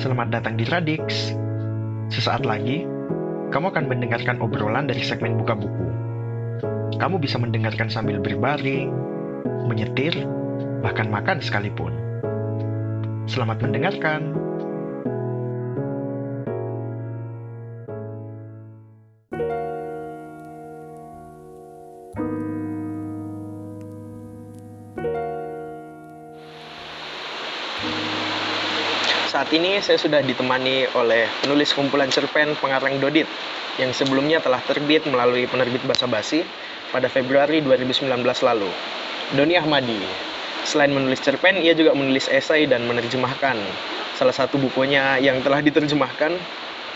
Selamat datang di Radix. Sesaat lagi, kamu akan mendengarkan obrolan dari segmen buka buku. Kamu bisa mendengarkan sambil berbaring, menyetir, bahkan makan sekalipun. Selamat mendengarkan. Saat ini saya sudah ditemani oleh penulis kumpulan cerpen pengarang Dodit yang sebelumnya telah terbit melalui penerbit Basa Basi pada Februari 2019 lalu. Doni Ahmadi. Selain menulis cerpen, ia juga menulis esai dan menerjemahkan. Salah satu bukunya yang telah diterjemahkan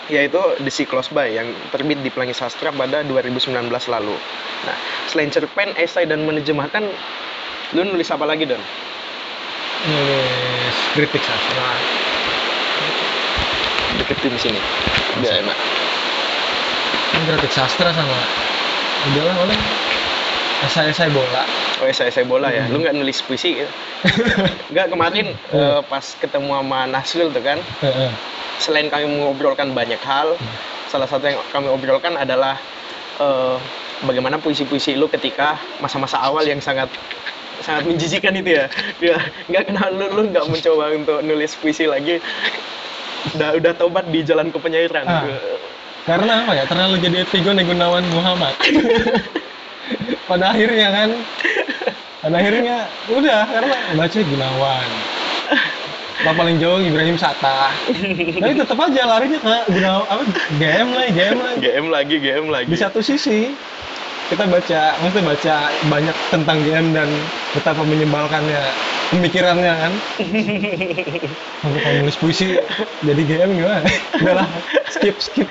yaitu The Sea Close By yang terbit di Pelangi Sastra pada 2019 lalu. Nah, selain cerpen, esai dan menerjemahkan, lu nulis apa lagi, Don? nulis kritik sastra Deketin sini. Biar enak. kan kritik sastra sama udahlah oleh esai-esai bola Oh, esai-esai bola ya. Hmm. Lu nggak nulis puisi ya? Nggak, kemarin eh, pas ketemu sama Nasril tuh kan, selain kami mengobrolkan banyak hal, salah satu yang kami obrolkan adalah eh, bagaimana puisi-puisi lu ketika masa-masa awal yang sangat sangat menjijikan itu ya. Ya, nggak kenal lu, lu nggak mencoba untuk nulis puisi lagi. Udah udah tobat di jalan ke penyairan. Ah. karena apa ya terlalu jadi Etigo Gunawan Muhammad pada akhirnya kan pada akhirnya udah karena baca Gunawan Pak paling jauh Ibrahim Sata tapi tetap aja larinya ke Gunawan apa GM lagi GM lagi GM lagi, GM lagi. di satu sisi kita baca maksudnya baca banyak tentang GM dan betapa menyebalkannya pemikirannya kan kalau nulis puisi jadi GM gimana udah lah skip skip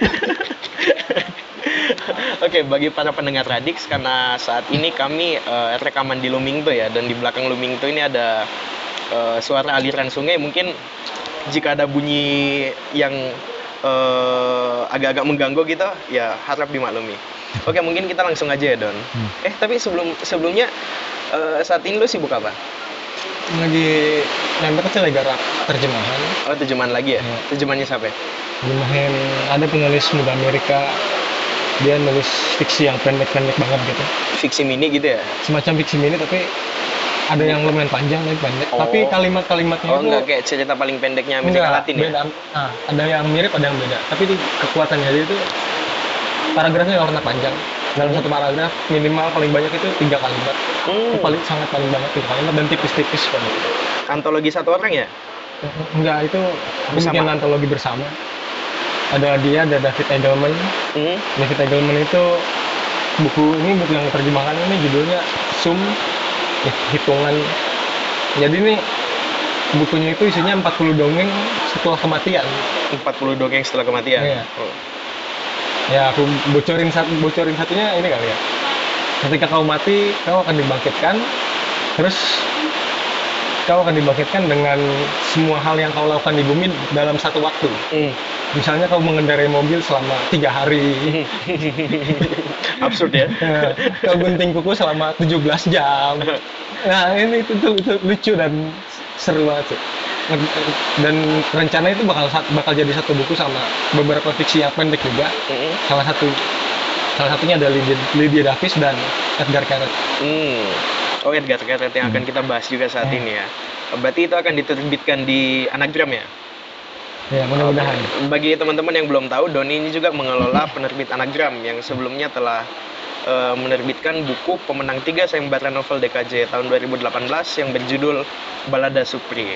Oke, bagi para pendengar Radix, karena saat ini kami eh, rekaman di Lumingto ya, dan di belakang Lumingto ini ada eh, suara aliran sungai. Mungkin jika ada bunyi yang eh, agak-agak mengganggu gitu, ya harap dimaklumi. Oke, mungkin kita langsung aja ya, Don. Hmm. Eh, tapi sebelum sebelumnya eh, saat ini lu sibuk apa? lagi nempel kecil lagi garap terjemahan Oh, terjemahan lagi ya? Iya. Terjemahannya siapa? ya? terjemahin ada penulis muda Amerika dia nulis fiksi yang pendek-pendek banget gitu Fiksi mini gitu ya? semacam fiksi mini tapi ada yang lumayan panjang tapi pendek Oh. tapi kalimat-kalimatnya Oh, itu enggak kayak cerita paling pendeknya Amerika Enggak, Latin ya? beda. Ah, ada yang mirip, ada yang beda. Tapi kekuatannya dia itu paragrafnya nggak pernah panjang. Dalam satu paragraf minimal paling banyak itu tiga kalimat. Hmm. Itu paling sangat paling banyak tiga kalimat dan tipis-tipis banget. Antologi satu orang ya? Enggak itu Bersama. mungkin antologi bersama. Ada dia, ada David Edelman. Hmm. David Edelman itu buku ini buku yang terjemahkan ini judulnya Sum hitungan. Jadi ini bukunya itu isinya 40 dongeng setelah kematian. 40 dongeng setelah kematian. Iya. Oh. Ya aku bocorin satu bocorin satunya ini kali ya. Ketika kau mati, kau akan dibangkitkan. Terus kau akan dibangkitkan dengan semua hal yang kau lakukan di bumi dalam satu waktu. Hmm. Misalnya kau mengendarai mobil selama tiga hari, Absurd ya. Ya, kau gunting kuku selama 17 jam. Nah ini itu, itu, itu lucu dan seru banget sih. Dan rencana itu bakal bakal jadi satu buku sama beberapa fiksi yang pendek juga. Hmm. salah satu salah satunya ada Lydia, Lydia Davis dan Edgar Keret. Hmm. Oh, Edgar Keret yang akan kita bahas juga saat Hmm. ini ya. Berarti itu akan diterbitkan di Anagram ya? Ya mudah-mudahan. Bagi teman-teman yang belum tahu, Doni ini juga mengelola penerbit Anagram yang sebelumnya telah eh, menerbitkan buku pemenang tiga sayembara novel DKJ tahun 2018 yang berjudul Balada Supri.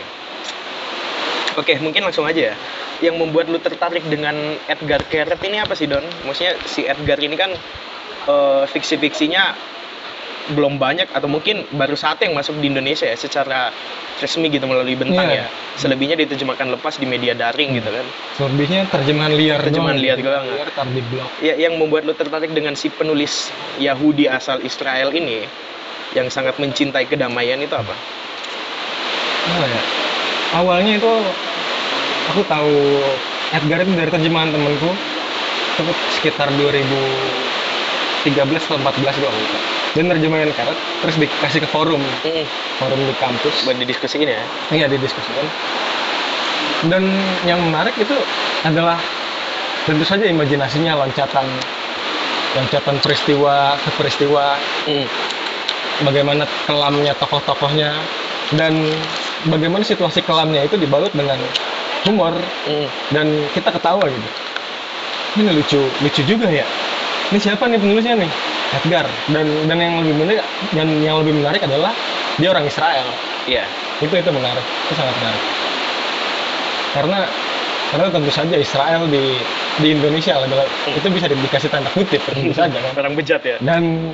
Oke, mungkin langsung aja ya. Yang membuat lu tertarik dengan Edgar Keret ini apa sih, Don? Maksudnya si Edgar ini kan eh, fiksi-fiksinya belum banyak atau mungkin baru satu yang masuk di Indonesia ya secara resmi gitu melalui bentang Iya. ya. Selebihnya diterjemahkan lepas di media daring gitu kan. Selebihnya terjemahan liar Terjemahan doang. liar doang. Liar tar di blog. Ya, yang membuat lu tertarik dengan si penulis Yahudi asal Israel ini yang sangat mencintai kedamaian itu apa? Apa ya? Awalnya itu aku tahu Edgar itu dari terjemahan temenku itu sekitar 2013 atau 14 gue lupa. Dia nerjemahin Keret terus dikasih ke forum Mm, forum di kampus. buat didiskusiin ya. Iya didiskusikan. dan yang menarik itu adalah tentu saja imajinasinya loncatan loncatan peristiwa ke peristiwa Hmm. bagaimana kelamnya tokoh-tokohnya dan bagaimana situasi kelamnya itu dibalut dengan humor Hmm. dan kita ketawa gitu. Ini lucu lucu juga ya. Ini siapa nih penulisnya nih? Edgar. Dan dan yang lebih menarik dan yang lebih menarik adalah dia orang Israel. Iya. itu itu menarik. Itu sangat menarik. Karena karena tentu saja Israel di di Indonesia adalah itu bisa di- dikasih tanda kutip tentu saja kan. Orang bejat ya. dan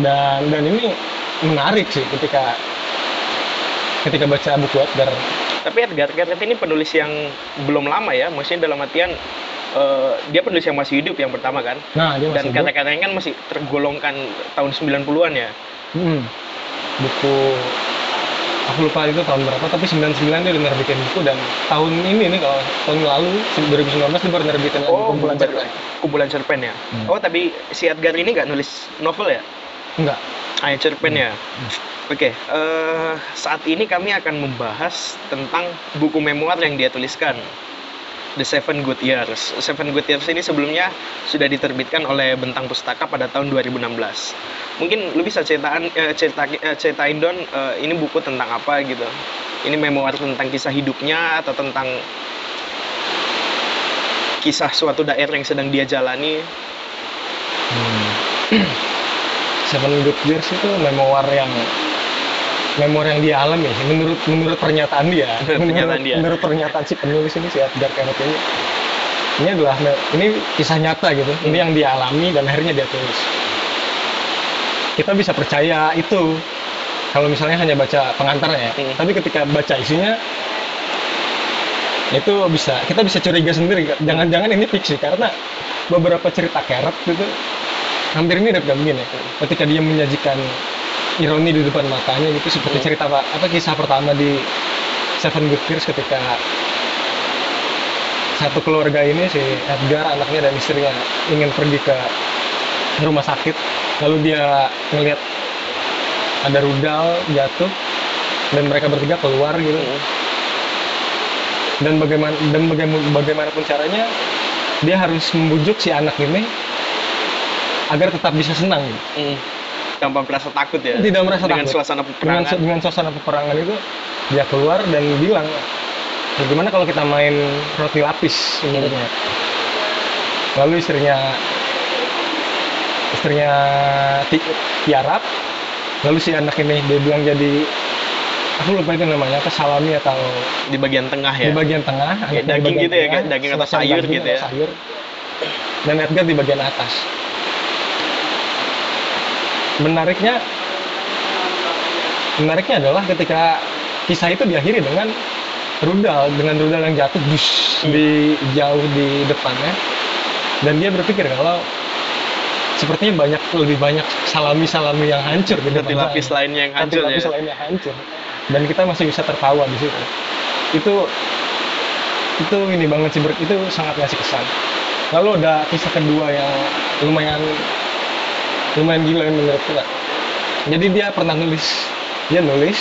dan dan ini menarik sih ketika ketika baca buku Edgar Tapi Edgar Keret ini penulis yang belum lama ya, maksudnya dalam artian eh, dia penulis yang masih hidup yang pertama kan. nah dia Dan masih hidup. kata-katanya kan masih tergolongkan tahun 90-an ya. Hmm. buku aku lupa itu tahun berapa tapi 99 dia udah nerbitin buku dan tahun ini nih kalau tahun lalu 2019 dia baru nerbitin Oh, kumpulan cerpen kumpulan cerpen ya. Hmm. Oh, tapi si Edgar ini nggak nulis novel ya? enggak Hanya cerpen ya. Hmm. Oke, eh, saat ini kami akan membahas tentang buku memoir yang dia tuliskan. The Seven Good Years. Seven Good Years ini sebelumnya sudah diterbitkan oleh Bentang Pustaka pada tahun 2016. Mungkin lu bisa ceritain eh, cerita, eh, ceritain Don eh, ini buku tentang apa gitu. Ini memoir tentang kisah hidupnya atau tentang kisah suatu daerah yang sedang dia jalani. Hmm. Seven Good Years itu memoir yang memoir yang dia alami sih menurut menurut pernyataan dia. Menurut pernyataan dia. menurut pernyataan si penulis ini si Edgar Kenneth ini. Ini adalah ini kisah nyata gitu. Ini yang dia alami dan akhirnya dia tulis. Kita bisa percaya itu. Kalau misalnya hanya baca pengantarnya ya. Hmm. tapi ketika baca isinya itu bisa kita bisa curiga sendiri. Jangan-jangan ini fiksi karena beberapa cerita Keret itu hampir mirip kan begini. Ketika dia menyajikan ironi di depan matanya gitu seperti Hmm. cerita apa, apa kisah pertama di Seven Good Years ketika satu keluarga ini si Edgar anaknya dan istrinya ingin pergi ke rumah sakit lalu dia ngelihat ada rudal jatuh dan mereka bertiga keluar gitu dan bagaimana dan bagaimana bagaimanapun caranya dia harus membujuk si anak ini agar tetap bisa senang gitu. Hmm. Tanpa merasa takut ya. Tidak merasa dengan takut. suasana dengan peperangan. dengan suasana peperangan itu dia keluar dan bilang bagaimana kalau kita main roti lapis lalu istrinya istrinya ti- tiarap lalu si anak ini dia bilang jadi aku lupa itu namanya apa salami atau di bagian tengah ya. di bagian tengah Kayak di daging bagian gitu ya, kayak daging atau sayur daging gitu atau ya. sayur. dan Edgar di bagian atas menariknya menariknya adalah ketika kisah itu diakhiri dengan rudal dengan rudal yang jatuh dus Hmm. di jauh di depannya dan dia berpikir kalau sepertinya banyak lebih banyak salami-salami yang hancur di depan lapis saya. lainnya yang hancur lapis ya. lainnya hancur dan kita masih bisa tertawa di situ itu itu ini banget sih itu sangat ngasih kesan lalu ada kisah kedua yang lumayan lumayan gila yang menurut kita jadi dia pernah nulis dia nulis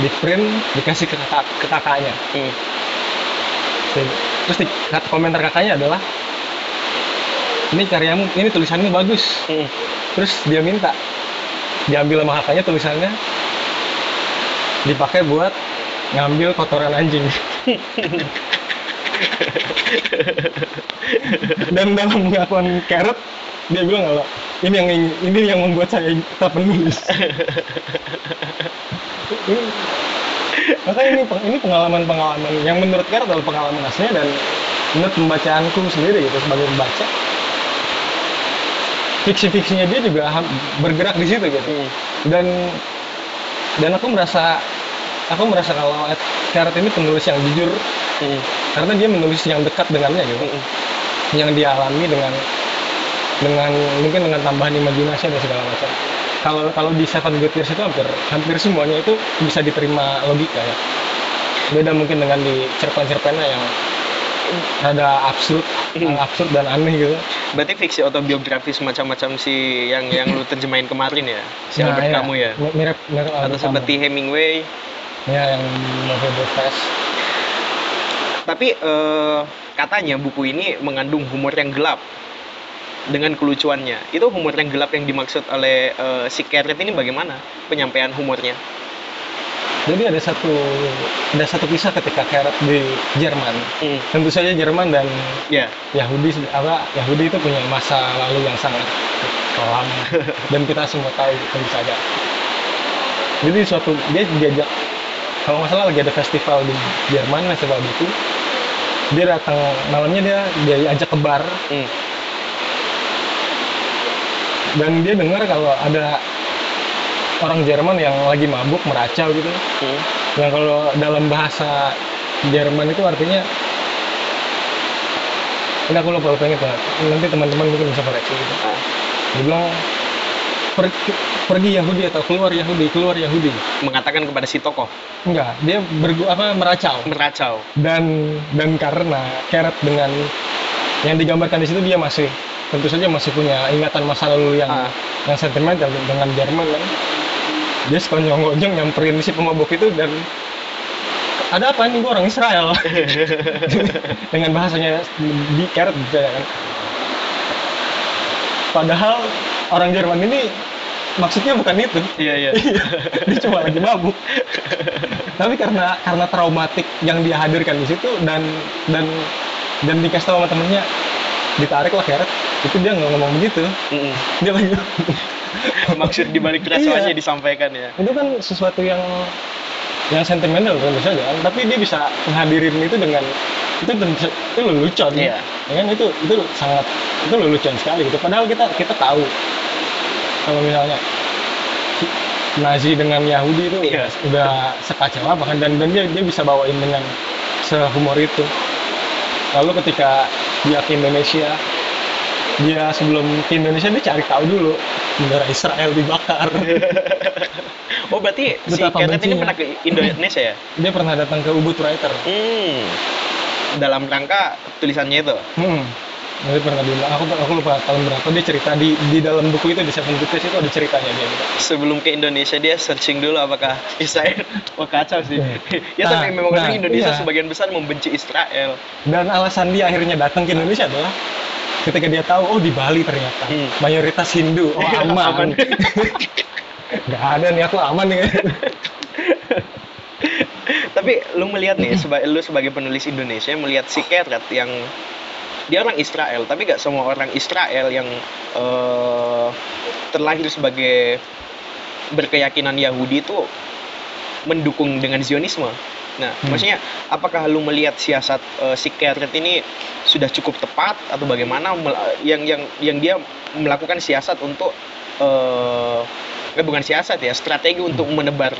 di print dikasih ke, kakak, ke kakaknya Hmm. terus di, komentar kakaknya adalah ini karyamu ini tulisanmu bagus Hmm. terus dia minta diambil sama kakaknya tulisannya dipakai buat ngambil kotoran anjing dan dalam pengakuan Carrot dia bilang kalau ini yang ini yang membuat saya tetap menulis Ini- makanya ini ini pengalaman-pengalaman yang menurut Carrot adalah pengalaman aslinya dan menurut pembacaanku sendiri gitu sebagai pembaca fiksi-fiksinya dia juga bergerak di situ gitu Hmm. dan dan aku merasa aku merasa kalau Ed Carrot ini penulis yang jujur Hmm. karena dia menulis yang dekat dengannya gitu Hmm. yang dia alami dengan dengan mungkin dengan tambahan imajinasi dan segala macam. Kalau kalau di Seven Good Years itu hampir hampir semuanya itu bisa diterima logika ya. Beda mungkin dengan di cerpen-cerpennya yang rada absurd Hmm. absurd dan aneh gitu. Berarti fiksi autobiografi semacam-macam si yang yang lu terjemahin kemarin ya, si Nah, Albert iya. Camus ya, Mi- mirip mirip atau seperti Hemingway. ya yang November Fest Tapi eh, katanya buku ini mengandung humor yang gelap dengan kelucuannya. Itu humor yang gelap yang dimaksud oleh eh, si Carrot ini bagaimana penyampaian humornya? Jadi ada satu ada satu kisah ketika Carrot di Jerman. Hmm, Tentu saja Jerman dan ya. Yahudi apa Yahudi itu punya masa lalu yang sangat kelam dan kita semua tahu tentu saja. Jadi suatu dia diajak kalau nggak salah lagi ada festival di Jerman festival itu dia datang malamnya dia dia ajak ke bar Hmm, dan dia dengar kalau ada orang Jerman yang lagi mabuk meracau gitu. Hmm, yang kalau dalam bahasa Jerman itu artinya ini aku lupa lupa ingat ya nanti teman-teman mungkin bisa koreksi gitu. Ah, dia bilang "Per- pergi Yahudi atau keluar Yahudi keluar Yahudi. Mengatakan kepada si tokoh. Enggak dia bergu apa meracau. Meracau. dan dan karena Keret dengan yang digambarkan di situ dia masih tentu saja masih punya ingatan masa lalu yang Ah. yang sentimental dengan Jerman kan. Dia sekonyong-konyong nyamperin si pemabuk itu dan ada apa ini? Gua orang Israel. Dengan bahasanya di Keret gitu ya kan. Padahal orang Jerman ini maksudnya bukan itu. Iya iya. dia cuma lagi mabuk. Tapi karena karena traumatik yang dia hadirkan di situ dan dan dan dikasih tahu sama temennya ditarik lah keret itu dia nggak ngomong begitu. Mm-mm. dia lagi Maksud dibalik racauannya Iya. disampaikan ya. itu kan sesuatu yang yang sentimental tentu saja kan tapi dia bisa menghadirin itu dengan itu tentu itu lelucon. Iya. ya kan? Itu itu sangat itu lelucon sekali gitu. Padahal kita kita tahu. Kalau misalnya Nazi dengan Yahudi itu Iya. udah sekacau apa kan? Dan dan dia dia bisa bawain dengan sehumor itu. Lalu ketika dia ke Indonesia dia sebelum ke Indonesia dia cari tahu dulu bendera Israel dibakar Oh berarti si Betapa Kenneth ini pernah ke Indonesia ya? dia pernah datang ke Ubud Writer Hmm. Dalam rangka tulisannya itu. hmm. Dia pernah bilang aku aku lupa tahun berapa dia cerita di di dalam buku itu di Seven Days itu ada ceritanya dia gitu. Sebelum ke Indonesia dia searching dulu apakah Israel. Wah kacau sih. ya Nah, tapi memang nah, orang Indonesia iya. sebagian besar membenci Israel. dan alasan dia akhirnya datang ke Indonesia adalah ketika dia tahu oh di Bali ternyata Hmm. mayoritas Hindu oh aman, aman. nggak ada nih aku aman nih Tapi lu melihat nih, seba lu sebagai penulis Indonesia melihat si Keret yang dia orang Israel, tapi gak semua orang Israel yang eh, terlahir sebagai berkeyakinan Yahudi itu mendukung dengan Zionisme. Nah, Hmm. maksudnya apakah lu melihat siasat eh, si Keret ini sudah cukup tepat atau bagaimana yang yang yang dia melakukan siasat untuk eh eh, bukan siasat ya, strategi untuk menebar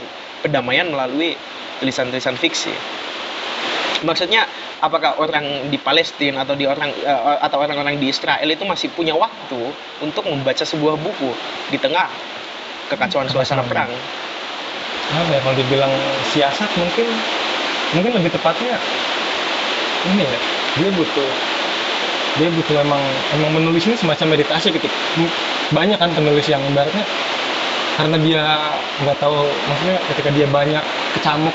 perdamaian melalui tulisan-tulisan fiksi. Maksudnya apakah orang di Palestina atau di orang eh, atau orang-orang di Israel itu masih punya waktu untuk membaca sebuah buku di tengah kekacauan suasana perang? apa ya kalau dibilang siasat mungkin mungkin lebih tepatnya ini ya dia butuh dia butuh memang emang menulis ini semacam meditasi ketika banyak kan penulis yang ibaratnya karena dia nggak tahu maksudnya ketika dia banyak kecamuk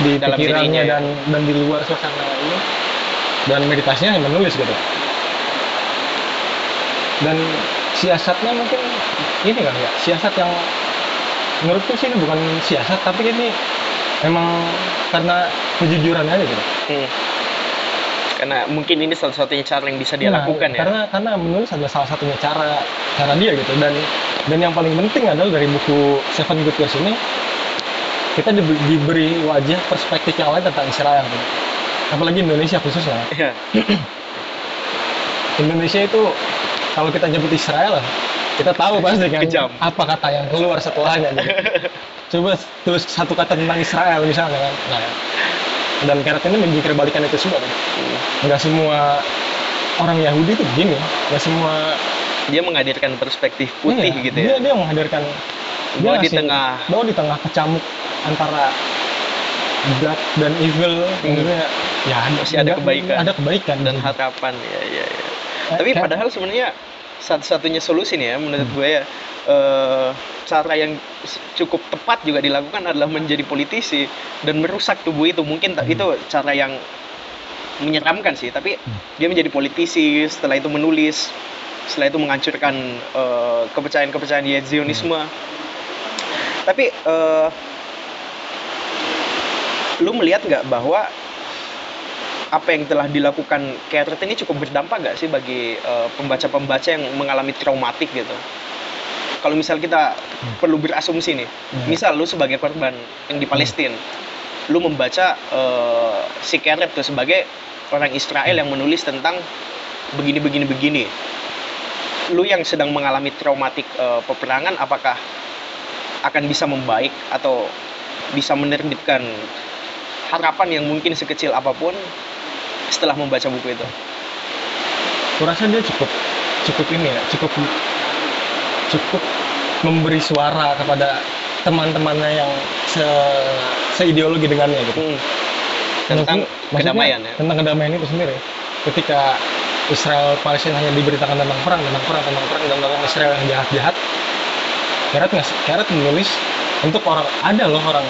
di Dalam pikirannya dirinya ya. dan dan di luar suasana ini dan meditasinya yang menulis gitu dan siasatnya mungkin ini kan ya siasat yang menurutku sih ini bukan siasat tapi ini memang karena kejujuran aja gitu Hmm. Karena mungkin ini satu-satunya cara yang bisa dia Nah, lakukan ya. karena karena menulis adalah salah satunya cara cara dia gitu dan dan yang paling penting adalah dari buku Seven Good Years ini kita di- diberi wajah perspektif yang lain tentang Israel gitu. apalagi Indonesia khususnya Iya. Indonesia itu kalau kita nyebut Israel kita tahu pasti kan Kejam. apa kata yang keluar setelahnya gitu. coba tulis satu kata tentang Israel misalnya kan nah, dan Keret ini menjikir balikan itu semua kan. Nggak semua orang Yahudi itu begini nggak semua Dia menghadirkan perspektif putih Iya, gitu dia ya. dia menghadirkan Bahwa di ngasih- tengah bahwa di tengah kecamuk antara God dan evil Hmm. ya ada, Masih ada kebaikan. ada kebaikan dan gitu. harapan ya ya ya. Eh, Tapi kayak- padahal sebenarnya satu-satunya solusi nih ya menurut Hmm. gue ya eh, cara yang cukup tepat juga dilakukan adalah menjadi politisi dan merusak tubuh itu mungkin Hmm. itu cara yang menyeramkan sih tapi Hmm. dia menjadi politisi setelah itu menulis setelah itu menghancurkan eh, kepercayaan-kepercayaan Ye- Zionisme tapi eh, lu melihat nggak bahwa apa yang telah dilakukan Carrot ini cukup berdampak nggak sih bagi eh, pembaca-pembaca yang mengalami traumatik gitu? Kalau misal kita perlu berasumsi nih Hmm. misal lu sebagai korban yang di Palestina lu membaca eh, si Carrot tuh sebagai orang Israel yang menulis tentang begini begini begini. Lu yang sedang mengalami traumatik eh, peperangan apakah akan bisa membaik atau bisa menerbitkan harapan yang mungkin sekecil apa pun setelah membaca buku itu? Kurasa dia cukup cukup ini ya cukup cukup memberi suara kepada teman-temannya yang se seideologi dengannya gitu. Hmm. tentang Maksudnya- kedamaian ya? tentang kedamaian itu sendiri. Ketika Israel Palestina hanya diberitakan tentang perang tentang perang tentang perang dan tentang Israel yang jahat Karat nggak Karat menulis untuk orang ada loh orang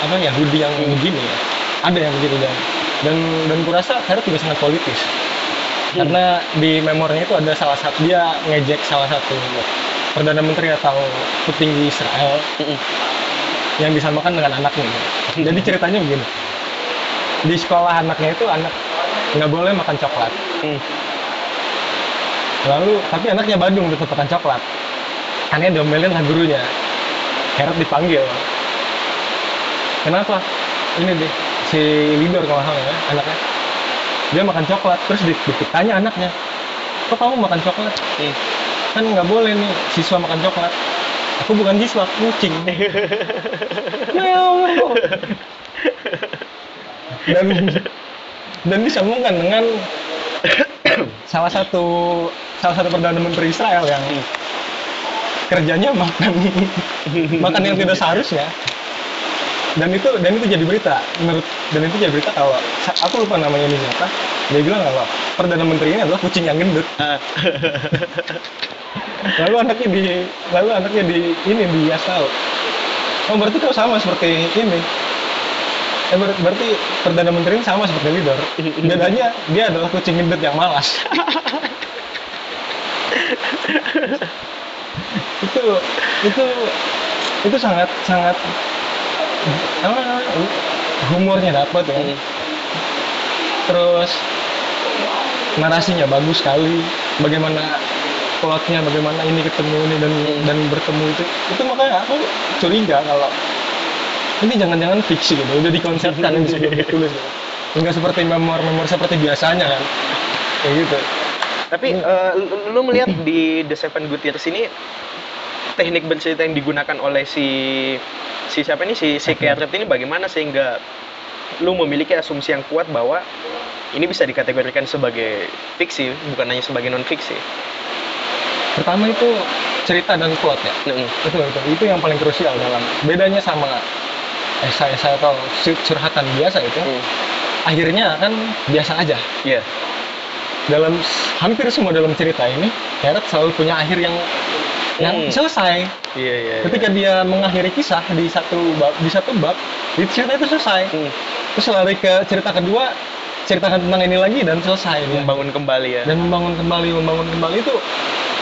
apa Yahudi yang Hmm. begini ya ada yang begitu dan dan dan kurasa Karat juga sangat politis Hmm. karena di memornya itu ada salah satu dia ngejek salah satu perdana menteri atau petinggi Israel Mm-mm. yang disamakan dengan anaknya. Jadi ceritanya begini. Di sekolah anaknya itu anak nggak boleh makan coklat. Hmm. Lalu tapi anaknya Bandung tetap makan coklat. Karena diomelin lah gurunya. Herod dipanggil. Kenapa? Ini deh si Lidor kalau salah ya anaknya. Dia makan coklat terus di- ditanya anaknya, kok kamu makan coklat? Hmm. Kan nggak boleh nih siswa makan coklat. Aku bukan siswa, kucing. Dan dan disambungkan dengan salah satu salah satu perdana menteri Israel yang kerjanya makan makan yang tidak seharusnya. Dan itu dan itu jadi berita. Menurut dan itu jadi berita kalau aku lupa namanya ini siapa. Dia bilang kalau perdana menteri ini adalah kucing yang gendut. Ah. lalu anaknya di lalu anaknya di ini di tahu oh berarti kau sama seperti ini. Eh, ber- berarti perdana menteri ini sama seperti leader. Bedanya dia adalah kucing gendut yang malas itu itu itu sangat sangat apa namanya, humornya dapat ya. Hmm. terus narasinya bagus sekali. Bagaimana plotnya bagaimana ini ketemu ini dan Hmm. dan bertemu itu. Itu makanya aku curiga kalau ini jangan-jangan fiksi gitu udah dikonsepkan ini sebelum ditulis gitu. nggak seperti memor-memor seperti biasanya kan. Kayak gitu. Tapi lu- lu melihat di The Seven Good Years ini teknik bercerita yang digunakan oleh si si siapa ini? Si si Carrot ini bagaimana sehingga lu memiliki asumsi yang kuat bahwa ini bisa dikategorikan sebagai fiksi bukan hanya sebagai non fiksi. pertama itu cerita dan plot ya. Mm, itu itu itu yang paling krusial dalam bedanya sama esai-esai atau curhatan biasa itu. Mm. akhirnya kan biasa aja. Iya. dalam hampir semua dalam cerita ini Gareth selalu punya akhir yang yang Hmm. selesai Iya iya. iya. ketika dia mengakhiri kisah di satu bab di satu bab di cerita itu selesai Mm, terus lari ke cerita kedua ceritakan tentang ini lagi dan selesai membangun kembali ya. dan membangun kembali membangun kembali itu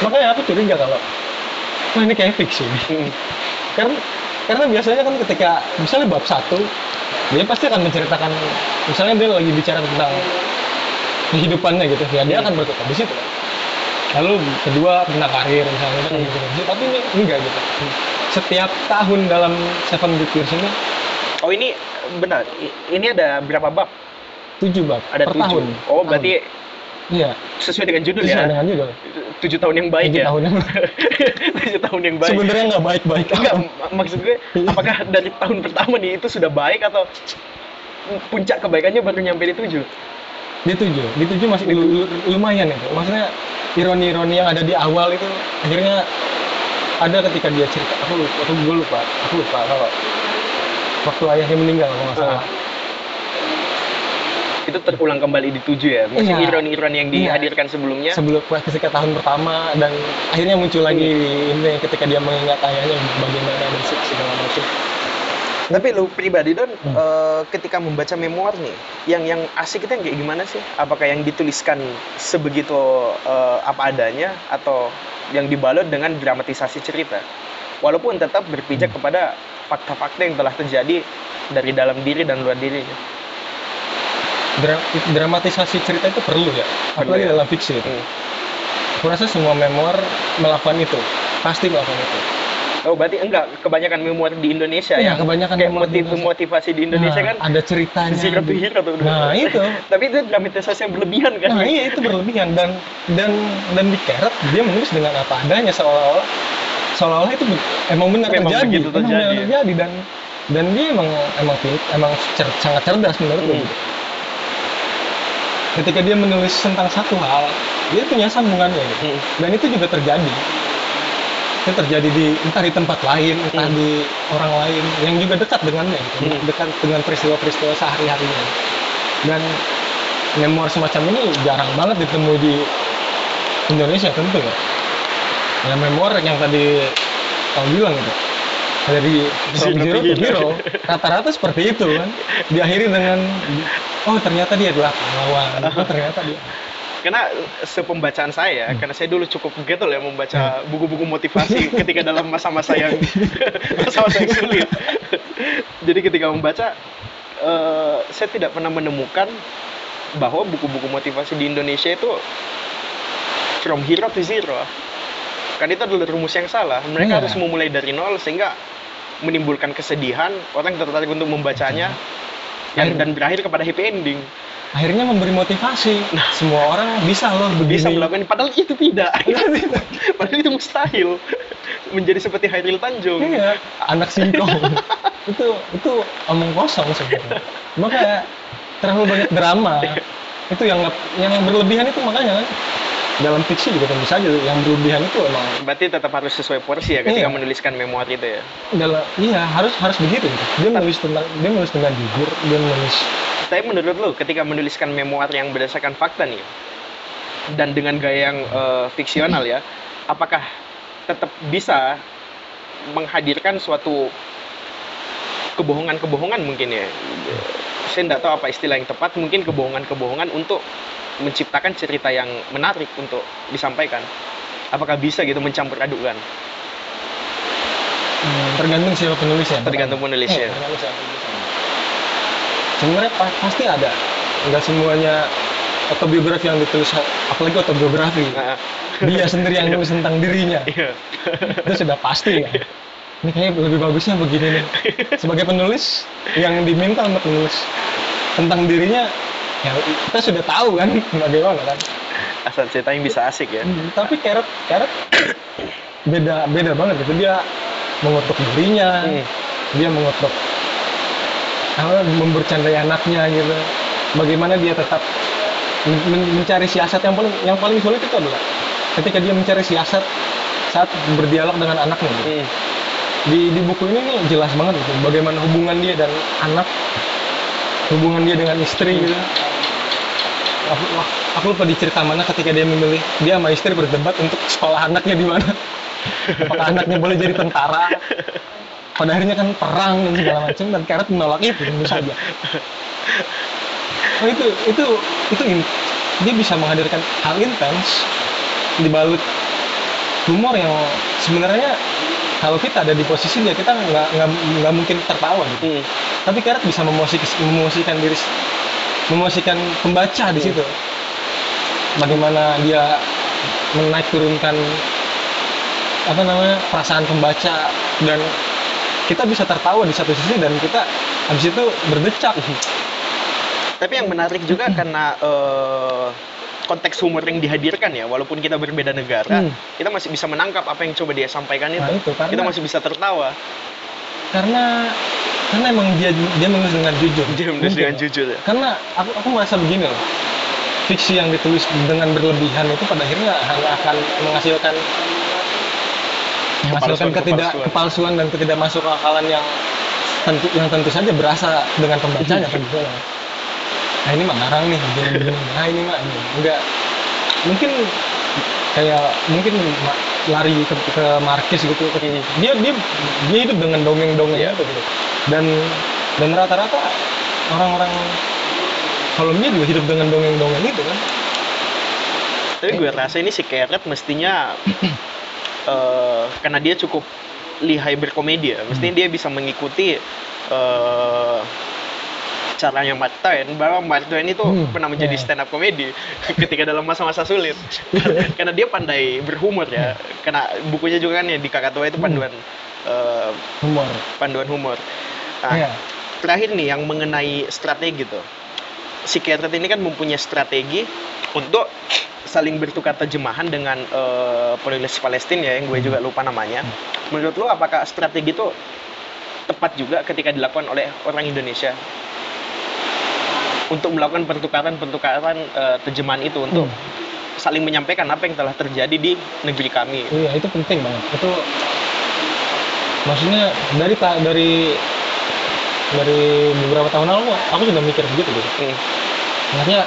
makanya aku curiga kalau wah ini kayak fiksi nih Mm, karena karena biasanya kan ketika misalnya bab satu dia pasti akan menceritakan misalnya dia lagi bicara tentang kehidupannya gitu ya dia Hmm. akan berkutat di situ kan lalu kedua tentang karir misalnya Hmm. situ tapi ini enggak gitu setiap tahun dalam Seven Good Years ini Oh ini benar. Ini ada berapa bab? tujuh bab Ada per tujuh. tahun Oh berarti iya sesuai dengan judul sesuai ya. dengan judul Tujuh tahun yang baik tujuh ya. tahun yang Tujuh tahun yang baik. sebenarnya nggak baik-baik Enggak, mak- maksud gue, apakah dari tahun pertama nih itu sudah baik atau puncak kebaikannya baru nyampe di tujuh? Di tujuh di tujuh masih lu- lu- lumayan itu maksudnya ironi-ironi yang ada di awal itu akhirnya ada ketika dia cerita aku lupa aku gue lupa aku lupa kalau waktu ayahnya meninggal kalau nggak salah Itu terulang kembali di tujuh ya? Masih Iya. ironi-ironi yang Iya. dihadirkan sebelumnya? sebelum ketika tahun pertama dan akhirnya muncul lagi ini ketika dia mengingat ayahnya bagaimana dan se- segala macam Tapi lu pribadi Don, Hmm. eh, ketika membaca memoir nih, yang yang asik itu yang kayak gimana sih? Apakah yang dituliskan sebegitu eh, apa adanya atau yang dibalut dengan dramatisasi cerita? Walaupun tetap berpijak Hmm. kepada fakta-fakta yang telah terjadi dari dalam diri dan luar diri. Dra- dramatisasi cerita itu perlu ya apalagi ya. dalam fiksi itu Hmm. aku rasa semua memoir melakukan itu pasti melakukan itu Oh berarti enggak kebanyakan memoir di Indonesia Iya, yang kebanyakan kayak di motiv Indonesia. motivasi di Indonesia Nah, kan ada ceritanya zero to hero tuh. nah itu Tapi itu dramatisasi yang berlebihan kan? nah iya itu berlebihan dan dan dan di Keret dia menulis dengan apa adanya seolah-olah seolah-olah itu emang benar Memang terjadi begitu emang benar terjadi. terjadi dan dan dia emang emang emang cer- sangat cerdas menurutku Hmm. ketika dia menulis tentang satu hal dia punya sambungannya gitu. Hmm. dan itu juga terjadi itu terjadi di entah di tempat lain entah Hmm. di orang lain yang juga dekat dengannya gitu. Hmm. dekat dengan peristiwa-peristiwa sehari-harinya. Dan memoir semacam ini jarang banget ditemui di Indonesia tentu ya. Ya memoir yang tadi kau bilang gitu. Dari from Zero to hero. Rata-rata seperti itu kan. Diakhiri dengan oh ternyata dia adalah pahlawan oh ternyata dia Karena sepembacaan saya, Hmm. karena saya dulu cukup getol ya membaca buku-buku motivasi ketika dalam masa-masa yang masa-masa yang sulit. Jadi ketika membaca, eh, saya tidak pernah menemukan bahwa buku-buku motivasi di Indonesia itu from hero to zero. Kan itu adalah rumus yang salah. Mereka Iya. harus memulai dari nol sehingga menimbulkan kesedihan, orang tertarik untuk membacanya, yang, Akhir- dan berakhir kepada happy ending. akhirnya memberi motivasi. Semua orang bisa loh begini. Nah. bisa melakukan padahal itu tidak. Padahal itu mustahil. Menjadi seperti Hairil Tanjung. Iya anak singkong. Itu itu omong kosong sebenarnya. Maka terlalu banyak drama. Itu yang yang berlebihan itu makanya kan dalam fiksi juga tentu saja yang berlebihan itu emang berarti tetap harus sesuai porsi ya ketika Iya. menuliskan memoir itu ya dalam iya harus harus begitu gitu. dia menulis tentang dia menulis dengan jujur dia menulis tapi menurut lu ketika menuliskan memoir yang berdasarkan fakta nih dan dengan gaya yang eh, fiksional ya apakah tetap bisa menghadirkan suatu kebohongan-kebohongan mungkin ya saya tidak tahu apa istilah yang tepat mungkin kebohongan-kebohongan untuk menciptakan cerita yang menarik untuk disampaikan. Apakah bisa gitu mencampur adukan hmm, tergantung siapa penulisnya tergantung penulisnya Eh, tergantung siapa penulisnya sebenarnya pa- pasti ada. Nggak semuanya autobiografi yang ditulis apalagi autobiografi. Nah, dia sendiri yang nulis tentang dirinya. Iya. itu sudah pasti ya ini kayaknya lebih bagusnya begini nih sebagai penulis yang diminta untuk menulis tentang dirinya ya kita sudah tahu kan bagaimana kan asal cerita yang bisa asik ya Hmm, tapi Carrot Carrot beda beda banget gitu dia mengutuk dirinya Hmm. dia mengutuk apa membercandai anaknya gitu bagaimana dia tetap men- men- mencari siasat yang paling yang paling sulit itu adalah ketika dia mencari siasat saat berdialog dengan anaknya gitu. Hmm. Di di buku ini nih jelas banget gitu bagaimana hubungan dia dan anak hubungan dia dengan istri gitu. Aku, aku lupa di cerita mana ketika dia memilih dia sama istri berdebat untuk sekolah anaknya di mana. Apakah anaknya boleh jadi tentara? Pada akhirnya kan perang dan segala macam dan Carrot menolak itu tentu saja. Oh itu itu itu in- dia bisa menghadirkan hal intens dibalut humor yang sebenarnya kalau kita ada di posisi dia kita nggak nggak mungkin tertawa gitu. Hmm. tapi Carrot bisa memosik memosisikan diri memosisikan pembaca di situ. Bagaimana dia menaik turunkan apa namanya perasaan pembaca dan kita bisa tertawa di satu sisi dan kita habis itu berdecak. Tapi yang menarik juga karena eh, konteks humor yang dihadirkan ya, walaupun kita berbeda negara, Hmm. kita masih bisa menangkap apa yang coba dia sampaikan itu. Nah, itu, karena- Kita masih bisa tertawa. karena karena emang dia dia menulis dengan jujur Dia menulis dengan jujur ya. karena aku aku merasa begini loh fiksi yang ditulis dengan berlebihan itu pada akhirnya hanya akan menghasilkan menghasilkan Kepalsuan, ketidak kepalsuan. kepalsuan dan ketidak masuk akalan yang tentu yang tentu saja berasa dengan pembacanya tentu saja. Nah ini mah ngarang nih begini. Nah ini mah ini enggak mungkin kayak mungkin lari ke, ke Marquez gitu. Hmm. Dia dia dia hidup dengan dongeng-dongeng itu gitu. dan dan rata-rata orang-orang kolomnya juga hidup dengan dongeng-dongeng itu kan Tapi gue rasa ini si Keret mestinya eh, karena dia cukup lihai berkomedi ya. Mestinya dia bisa mengikuti eh, caranya Mark Twain bahwa Mark Twain itu Hmm, pernah menjadi iya. stand up komedi ketika dalam masa-masa sulit. karena dia pandai berhumor ya. Karena bukunya juga kan ya di Krakatau itu panduan eh, humor panduan humor. Nah, Iya. terakhir nih yang mengenai strategi tuh. Si Keret ini kan mempunyai strategi untuk saling bertukar terjemahan dengan eh, penulis Palestina ya yang gue juga lupa namanya. Menurut lo apakah strategi itu tepat juga ketika dilakukan oleh orang Indonesia untuk melakukan pertukaran-pertukaran eh, terjemahan itu untuk Hmm. saling menyampaikan apa yang telah terjadi di negeri kami. Iya itu penting banget. Itu maksudnya dari dari dari beberapa tahun lalu aku sudah mikir begitu gitu. Hmm. Maksudnya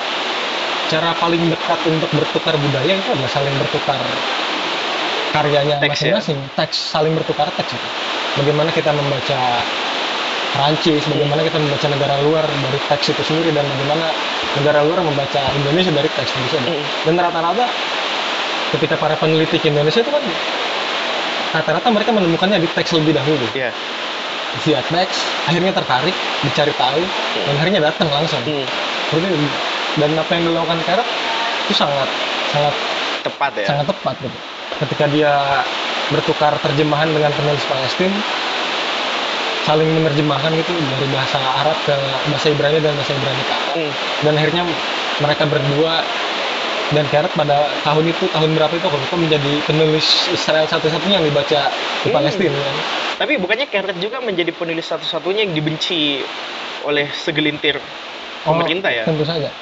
cara paling dekat untuk bertukar budaya itu adalah saling bertukar karyanya ya? masing-masing. Teks saling bertukar teks itu. Bagaimana kita membaca Prancis, bagaimana kita membaca negara luar dari teks itu sendiri dan bagaimana negara luar membaca Indonesia dari teks itu sendiri. Hmm. Dan rata-rata ketika para peneliti ke Indonesia itu kan rata-rata mereka menemukannya di teks lebih dahulu. Iya. Via teks, akhirnya tertarik, dicari tahu, dan akhirnya datang langsung. Itu. Dan apa yang dilakukan Karat itu sangat sangat Tepat ya. sangat tepat gitu. Ketika dia bertukar terjemahan dengan penulis Palestina, saling menerjemahkan gitu dari bahasa Arab ke bahasa Ibrani dan bahasa Ibrani ke Arab. Hmm. Dan akhirnya mereka berdua dan Karat pada tahun itu tahun berapa itu lupa menjadi penulis Israel satu-satunya yang dibaca di Hmm. Palestina kan. Tapi bukannya Keret juga menjadi penulis satu-satunya yang dibenci oleh segelintir Oh, pemerintah ya. Tentu saja.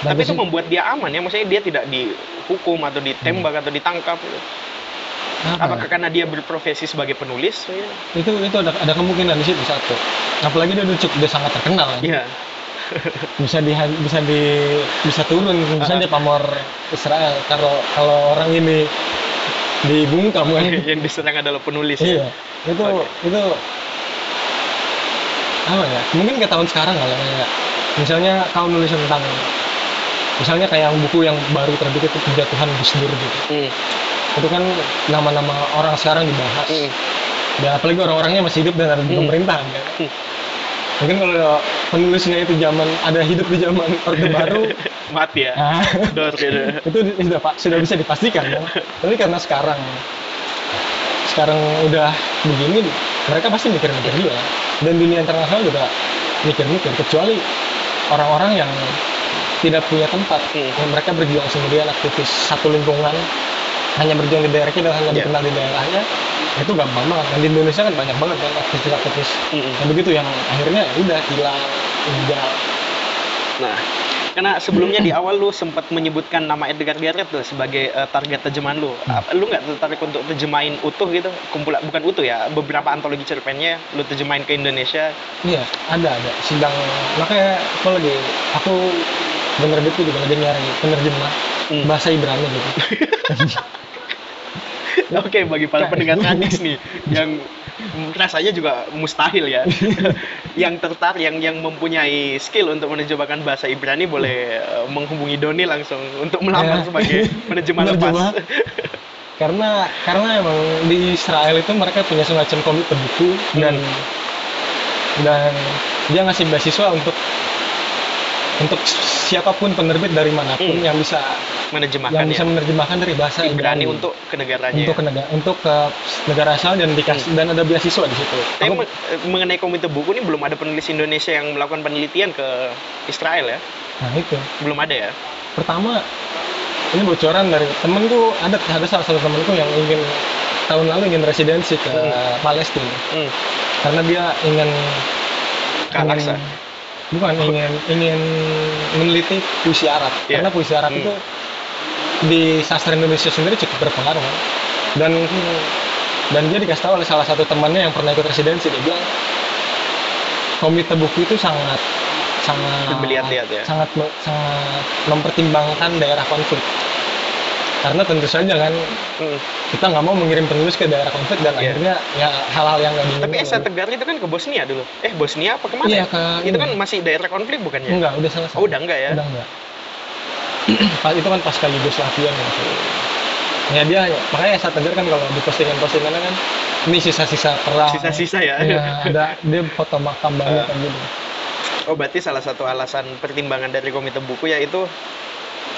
Dan Tapi itu membuat dia aman ya, maksudnya dia tidak dihukum atau ditembak atau ditangkap. gitu. Apa Apakah ya? karena dia berprofesi sebagai penulis? Ya. itu itu ada ada kemungkinan di situ satu. Apalagi dia udah dia sangat terkenal. Iya. bisa di bisa di bisa turun bisa dia pamor Israel kalau kalau orang ini dibungkam kan yang diserang adalah penulis. iya ya. itu Oke. itu apa ya mungkin ke tahun sekarang kali ya kayak misalnya kau nulis tentang misalnya kayak buku yang baru terbit itu kejatuhan Gus Dur gitu Hmm. Itu kan nama-nama orang sekarang dibahas Hmm. dan apalagi orang-orangnya masih hidup dan ada di Hmm. pemerintahan kan Hmm. mungkin kalau penulisnya itu zaman ada hidup di zaman orde baru Mati ya. ah, Dor gitu. itu sudah pak sudah bisa dipastikan ya. tapi karena sekarang sekarang udah begini mereka pasti mikir-mikir juga dan dunia internasional juga mikir-mikir kecuali orang-orang yang tidak punya tempat Hmm. yang mereka berjuang sendirian aktivis satu lingkungan hanya berjuang di daerahnya dan hanya Iya. dikenal di daerahnya itu gampang banget dan di Indonesia kan banyak banget kan aktivis-aktivis Hmm. yang begitu yang akhirnya ya udah hilang meninggal Nah, karena sebelumnya di awal lu sempat menyebutkan nama Edgar Garret tuh sebagai eh, target terjemahan lu. Apa- Lu nggak tertarik untuk terjemahin utuh gitu? Kumpulan bukan utuh ya, beberapa antologi cerpennya lu terjemahin ke Indonesia. Iya, ada ada. Sedang makanya aku lagi aku penerbit itu juga lagi nyari penerjemah Hmm. Bahasa Ibrani gitu. Oke, bagi para pendengar Radix nih yang rasanya juga mustahil ya. yang tertarik yang yang mempunyai skill untuk menerjemahkan bahasa Ibrani boleh eh, menghubungi Doni langsung untuk melamar Ya. sebagai penerjemah lepas. Karena karena emang di Israel itu mereka punya semacam komite buku dan dan dia ngasih beasiswa untuk untuk siapa pun penerbit dari mana pun Hmm. yang bisa menerjemahkan yang bisa ya. menerjemahkan dari bahasa Ibrani Ibrani untuk ke negaranya. untuk ke negara untuk ke negara asal dan dikasih dan ada beasiswa di situ. Tapi Aku- me- mengenai komite buku ini belum ada penulis Indonesia yang melakukan penelitian ke Israel ya? nah itu Belum ada ya? pertama ini bocoran dari temenku ada ada salah satu temenku yang ingin tahun lalu ingin residensi ke Hmm. Palestina Hmm. karena dia ingin Ke Al-Aqsa. Bukan ingin ingin meneliti puisi Arab Iya. karena puisi Arab Hmm. itu di sastra Indonesia sendiri cukup berpengaruh kan. dan dan dia dikasih tahu oleh salah satu temannya yang pernah ikut residensi dia bilang komite buku itu sangat sangat Melihat-lihat ya? sangat sangat mempertimbangkan daerah konflik karena tentu saja kan Hmm. kita nggak mau mengirim penulis ke daerah konflik dan Iya. akhirnya ya hal-hal yang nggak diinginkan Tapi Esa Tegar itu kan ke Bosnia dulu. Eh Bosnia apa ke mana? Iya, ya? ke itu kan masih daerah konflik bukannya? enggak udah selesai Oh udah enggak ya? udah enggak pas itu kan pasca Yugoslavia nih ya dia makanya saya tegar kan kalau di postingan-postingannya kan ini sisa-sisa perang Sisa-sisa ya. Iya, ada dia foto makam banyak Ah. kan gitu Oh berarti salah satu alasan pertimbangan dari komite buku yaitu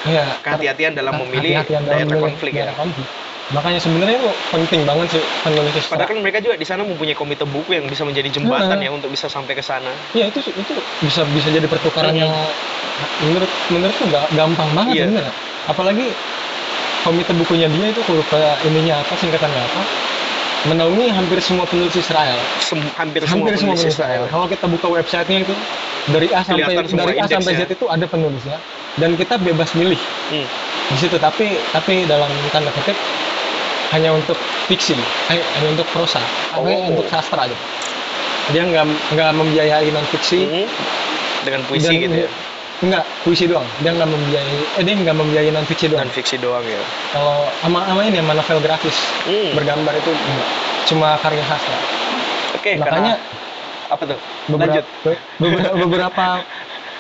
Iya, kehati-hatian dalam memilih hati-hatian dalam daerah konflik daerah ya. konflik. Makanya sebenarnya itu penting banget sih penulis sastra. Padahal kan mereka juga di sana mempunyai komite buku yang bisa menjadi jembatan Heeh. ya untuk bisa sampai ke sana. Iya itu itu bisa bisa jadi pertukaran yang menurut menurutku ga- gampang banget sebenarnya. Apalagi komite bukunya dia itu kalau lupa ininya apa singkatannya apa menaungi hampir semua penulis Israel. Sem- hampir, hampir semua penulis penulis Israel. Kalau kita buka websitenya itu dari A sampai dari A sampai Z itu ada penulisnya dan kita bebas milih Hmm. di situ tapi tapi dalam tanda kutip hanya untuk fiksi hanya, hanya untuk prosa Oh. hanya untuk sastra aja dia nggak nggak membiayai non fiksi Hmm. Dengan puisi dan- gitu ya. Nggak puisi doang dia nggak membiayai eh dia nggak membiayai non fiksi doang Dan fiksi doang ya. kalau sama sama ini sama novel grafis Hmm. bergambar itu enggak. cuma karya sastra Oke, makanya karena apa tuh? beberapa Lanjut. beberapa beberapa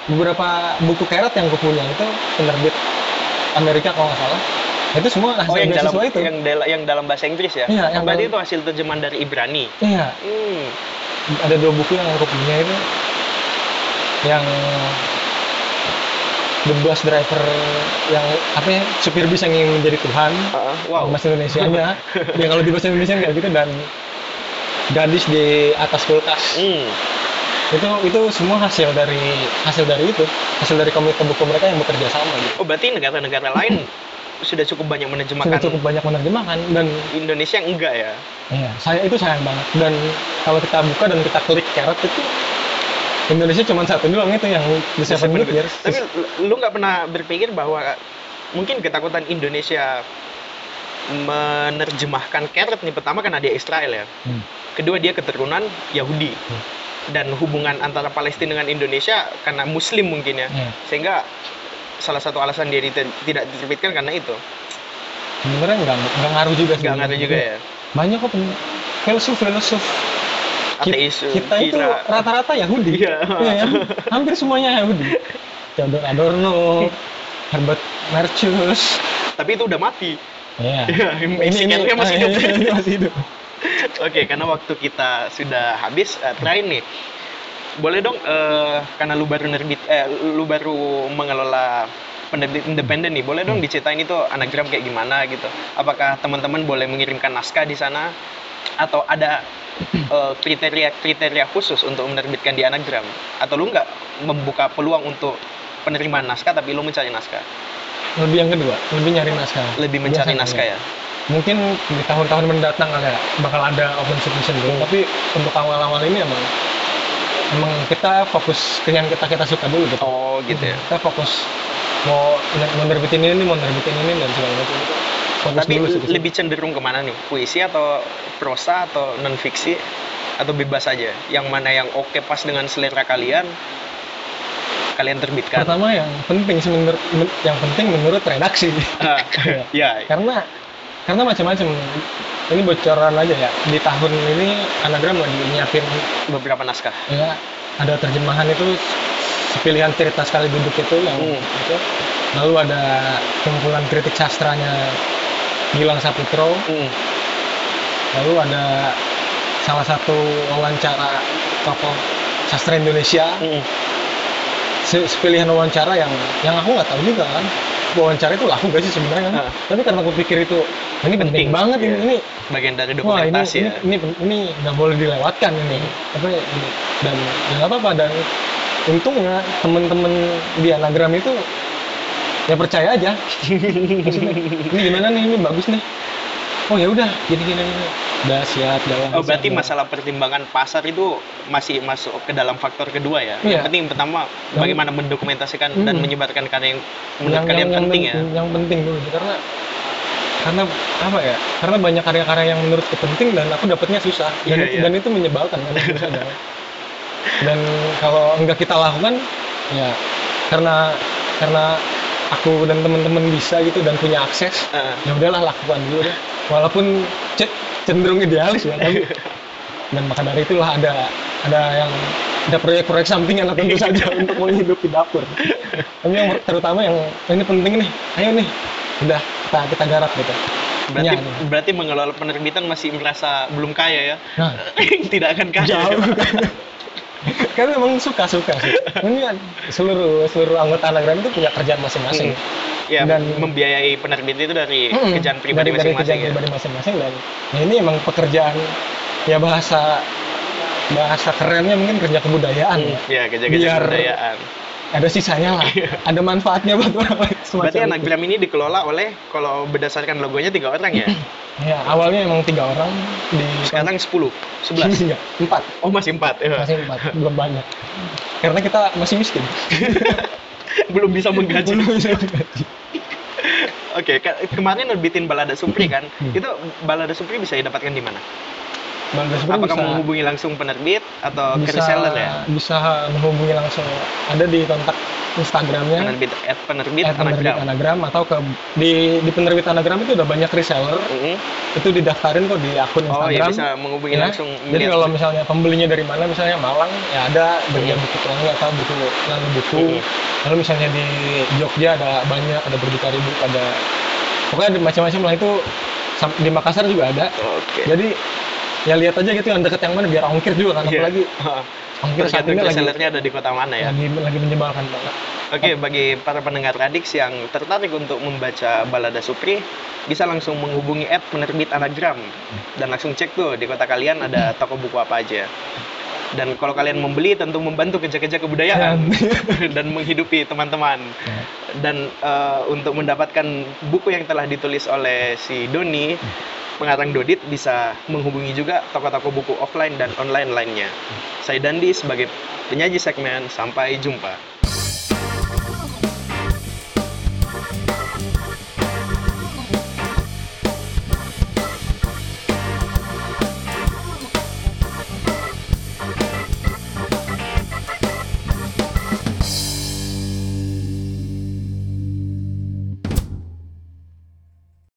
beberapa buku keret yang gue punya itu penerbit Amerika kalau nggak salah itu semua hasil Oh yang dalam itu yang yang dalam bahasa Inggris ya? Iya, Oh, yang berarti dalam- itu hasil terjemahan dari Ibrani. iya Hmm. ada dua buku yang aku punya itu yang The Bus Driver yang apa ya supir bis yang ingin menjadi Tuhan Ah, wow. bahasa Indonesia nya ya kalau di bahasa Indonesia kayak gitu dan gadis di atas kulkas Hmm. itu itu semua hasil dari hasil dari itu hasil dari komite buku mereka yang bekerja sama gitu Oh berarti negara-negara lain sudah cukup banyak menerjemahkan sudah cukup banyak menerjemahkan dan Indonesia enggak ya? ya saya itu sayang banget dan kalau kita buka dan kita klik carrot itu Indonesia cuma satu doang itu yang The Seven Good Years Tapi lu- nggak pernah berpikir bahwa mungkin ketakutan Indonesia menerjemahkan Carrot nih pertama karena dia Israel ya. Hmm. Kedua dia keturunan Yahudi. Hmm. Dan hubungan antara Palestina dengan Indonesia karena Muslim mungkin ya. Ya, Sehingga salah satu alasan dia tidak diterbitkan karena itu. sebenarnya nggak nggak ngaruh juga sih Nggak ngaruh juga ya. banyak kok pen- filsuf filsuf Ki- Ateis. kita itu rata-rata Yahudi Iya. Iya kan? hampir semuanya Yahudi Theodor Adorno Herbert Marcuse Tapi itu udah mati. Iya. Iya, Mexicannya masih hidup. ini masih hidup. Oke, karena waktu kita sudah habis, eh, terakhir nih, boleh dong, eh, karena lu baru nerbit, eh, lu baru mengelola penerbit independen nih, boleh dong diceritain itu anagram kayak gimana gitu? Apakah teman-teman boleh mengirimkan naskah di sana, atau ada eh, kriteria-kriteria khusus untuk menerbitkan di anagram? Atau lu nggak membuka peluang untuk penerimaan naskah, tapi lu mencari naskah, Lebih yang kedua, lebih nyari naskah. lebih mencari Biasanya, naskah ya? Mungkin di tahun-tahun mendatang ada bakal ada open submission dulu, Hmm. tapi untuk awal-awal ini emang emang kita fokus ke yang kita kita suka dulu gitu. Oh, gitu ya. Kita fokus mau mau nerbitin ini, mau nerbitin ini dan segala macam itu. Fokus Tapi dulu lebih cenderung ke mana nih? Puisi atau prosa atau non fiksi atau bebas saja? Yang mana yang oke pas dengan selera kalian? Kalian terbitkan. Pertama yang penting sih menurut men- yang penting menurut redaksi. Ah, ya, karena karena macam-macam. Ini bocoran aja ya. Di tahun ini anagram lagi nyiapin beberapa naskah. ya ada terjemahan itu pilihan cerita sekali duduk itu yang Hmm. itu. Lalu ada kumpulan kritik sastranya Gilang Saputro. Mm. Lalu ada salah satu wawancara tokoh sastra Indonesia. Mm. Se- Sepilihan wawancara yang yang aku nggak tahu juga kan. Wawancara itu laku gak sih sebenarnya kan? Tapi karena aku pikir itu ini penting, Penting, banget iya. ini, ini Bagian dari Wah ini dokumentasi ini ya. ini ini nggak boleh dilewatkan ini. Ini dan nggak apa-apa dan untungnya temen-temen di anagram itu ya percaya aja. Maksudnya, ini gimana nih ini bagus nih. Oh ya udah gini gini gini. Udah siap jalan. Oh, berarti siap, masalah pertimbangan pasar itu masih masuk ke dalam faktor kedua ya? Iya. Yang penting pertama Yang- bagaimana mendokumentasikan dan Hmm. menyebarkan karya yang menurut kalian yang, penting yang, ya? Yang penting dulu karena karena apa ya? Karena banyak karya-karya yang menurutku penting dan aku dapatnya susah dan, Iya, itu, iya. dan itu menyebalkan kan susah dan, dan kalau enggak kita lakukan ya karena karena aku dan teman-teman bisa gitu dan punya akses Eh, ya udahlah lakukan dulu deh walaupun ce- cenderung idealis ya tapi dan maka dari itulah ada ada yang ada proyek-proyek sampingan lah tentu saja untuk menghidupi dapur tapi yang terutama yang "Oh, ini penting nih ayo nih udah kita kita garap gitu berarti nih. berarti mengelola penerbitan masih merasa belum kaya ya. nah Tidak akan kaya. jauh kan memang suka suka sih ini kan seluruh seluruh anggota anagram itu punya kerjaan masing-masing Ya, Dan- membiayai penerbit itu dari Mm-mm. kerjaan pribadi dari, dari masing-masing kerjaan ya. pribadi masing-masing dan ya ini emang pekerjaan ya bahasa bahasa kerennya mungkin kerja kebudayaan ya. Ya, kerja-kerja Biar- kebudayaan. Ada sisanya lah ada manfaatnya buat orang lain semacam Berarti anagram ini dikelola oleh kalau berdasarkan logonya tiga orang ya. ya awalnya emang tiga orang di Sekarang 10, 11. Enggak, empat Oh, masih 4. Ya. masih empat belum banyak karena kita masih miskin Belum bisa menggaji. belum bisa menggaji. Oke, ke- kemarin nerbitin Balada Supri kan. Hmm. Itu Balada Supri bisa didapatkan di mana? Bang Gaspar Apakah bisa menghubungi langsung penerbit atau ke bisa reseller ya? bisa menghubungi langsung ada di kontak Instagramnya Penerbit at penerbit at penerbit anagram. anagram atau ke di di penerbit anagram itu udah banyak reseller Mm-mm. itu didaftarin kok di akun Oh Instagram ya bisa menghubungi Ya, langsung. jadi kalau misalnya pembelinya dari mana misalnya Malang ya ada bagian Hmm. buku pelangi atau buku lalu buku Hmm. lalu misalnya di Jogja ada banyak ada berdikari buku ada pokoknya macam-macam lah itu di Makassar juga ada Oke. jadi ya lihat aja gitu yang deket yang mana biar ongkir juga kan apalagi Oh, ongkir saat Tergantung ini lagi ada di kota mana ya. lagi lagi menyebalkan banget Oke, bagi para pendengar Radix yang tertarik untuk membaca Balada Supri, bisa langsung menghubungi at penerbit anagram dan langsung cek tuh di kota kalian ada toko buku apa aja. Dan kalau kalian membeli tentu membantu kerja-kerja kebudayaan dan menghidupi teman-teman. Dan eh, untuk mendapatkan buku yang telah ditulis oleh si Doni, pengarang Dodit bisa menghubungi juga toko-toko buku offline dan online lainnya. Saya Dandi sebagai penyaji segmen, sampai jumpa.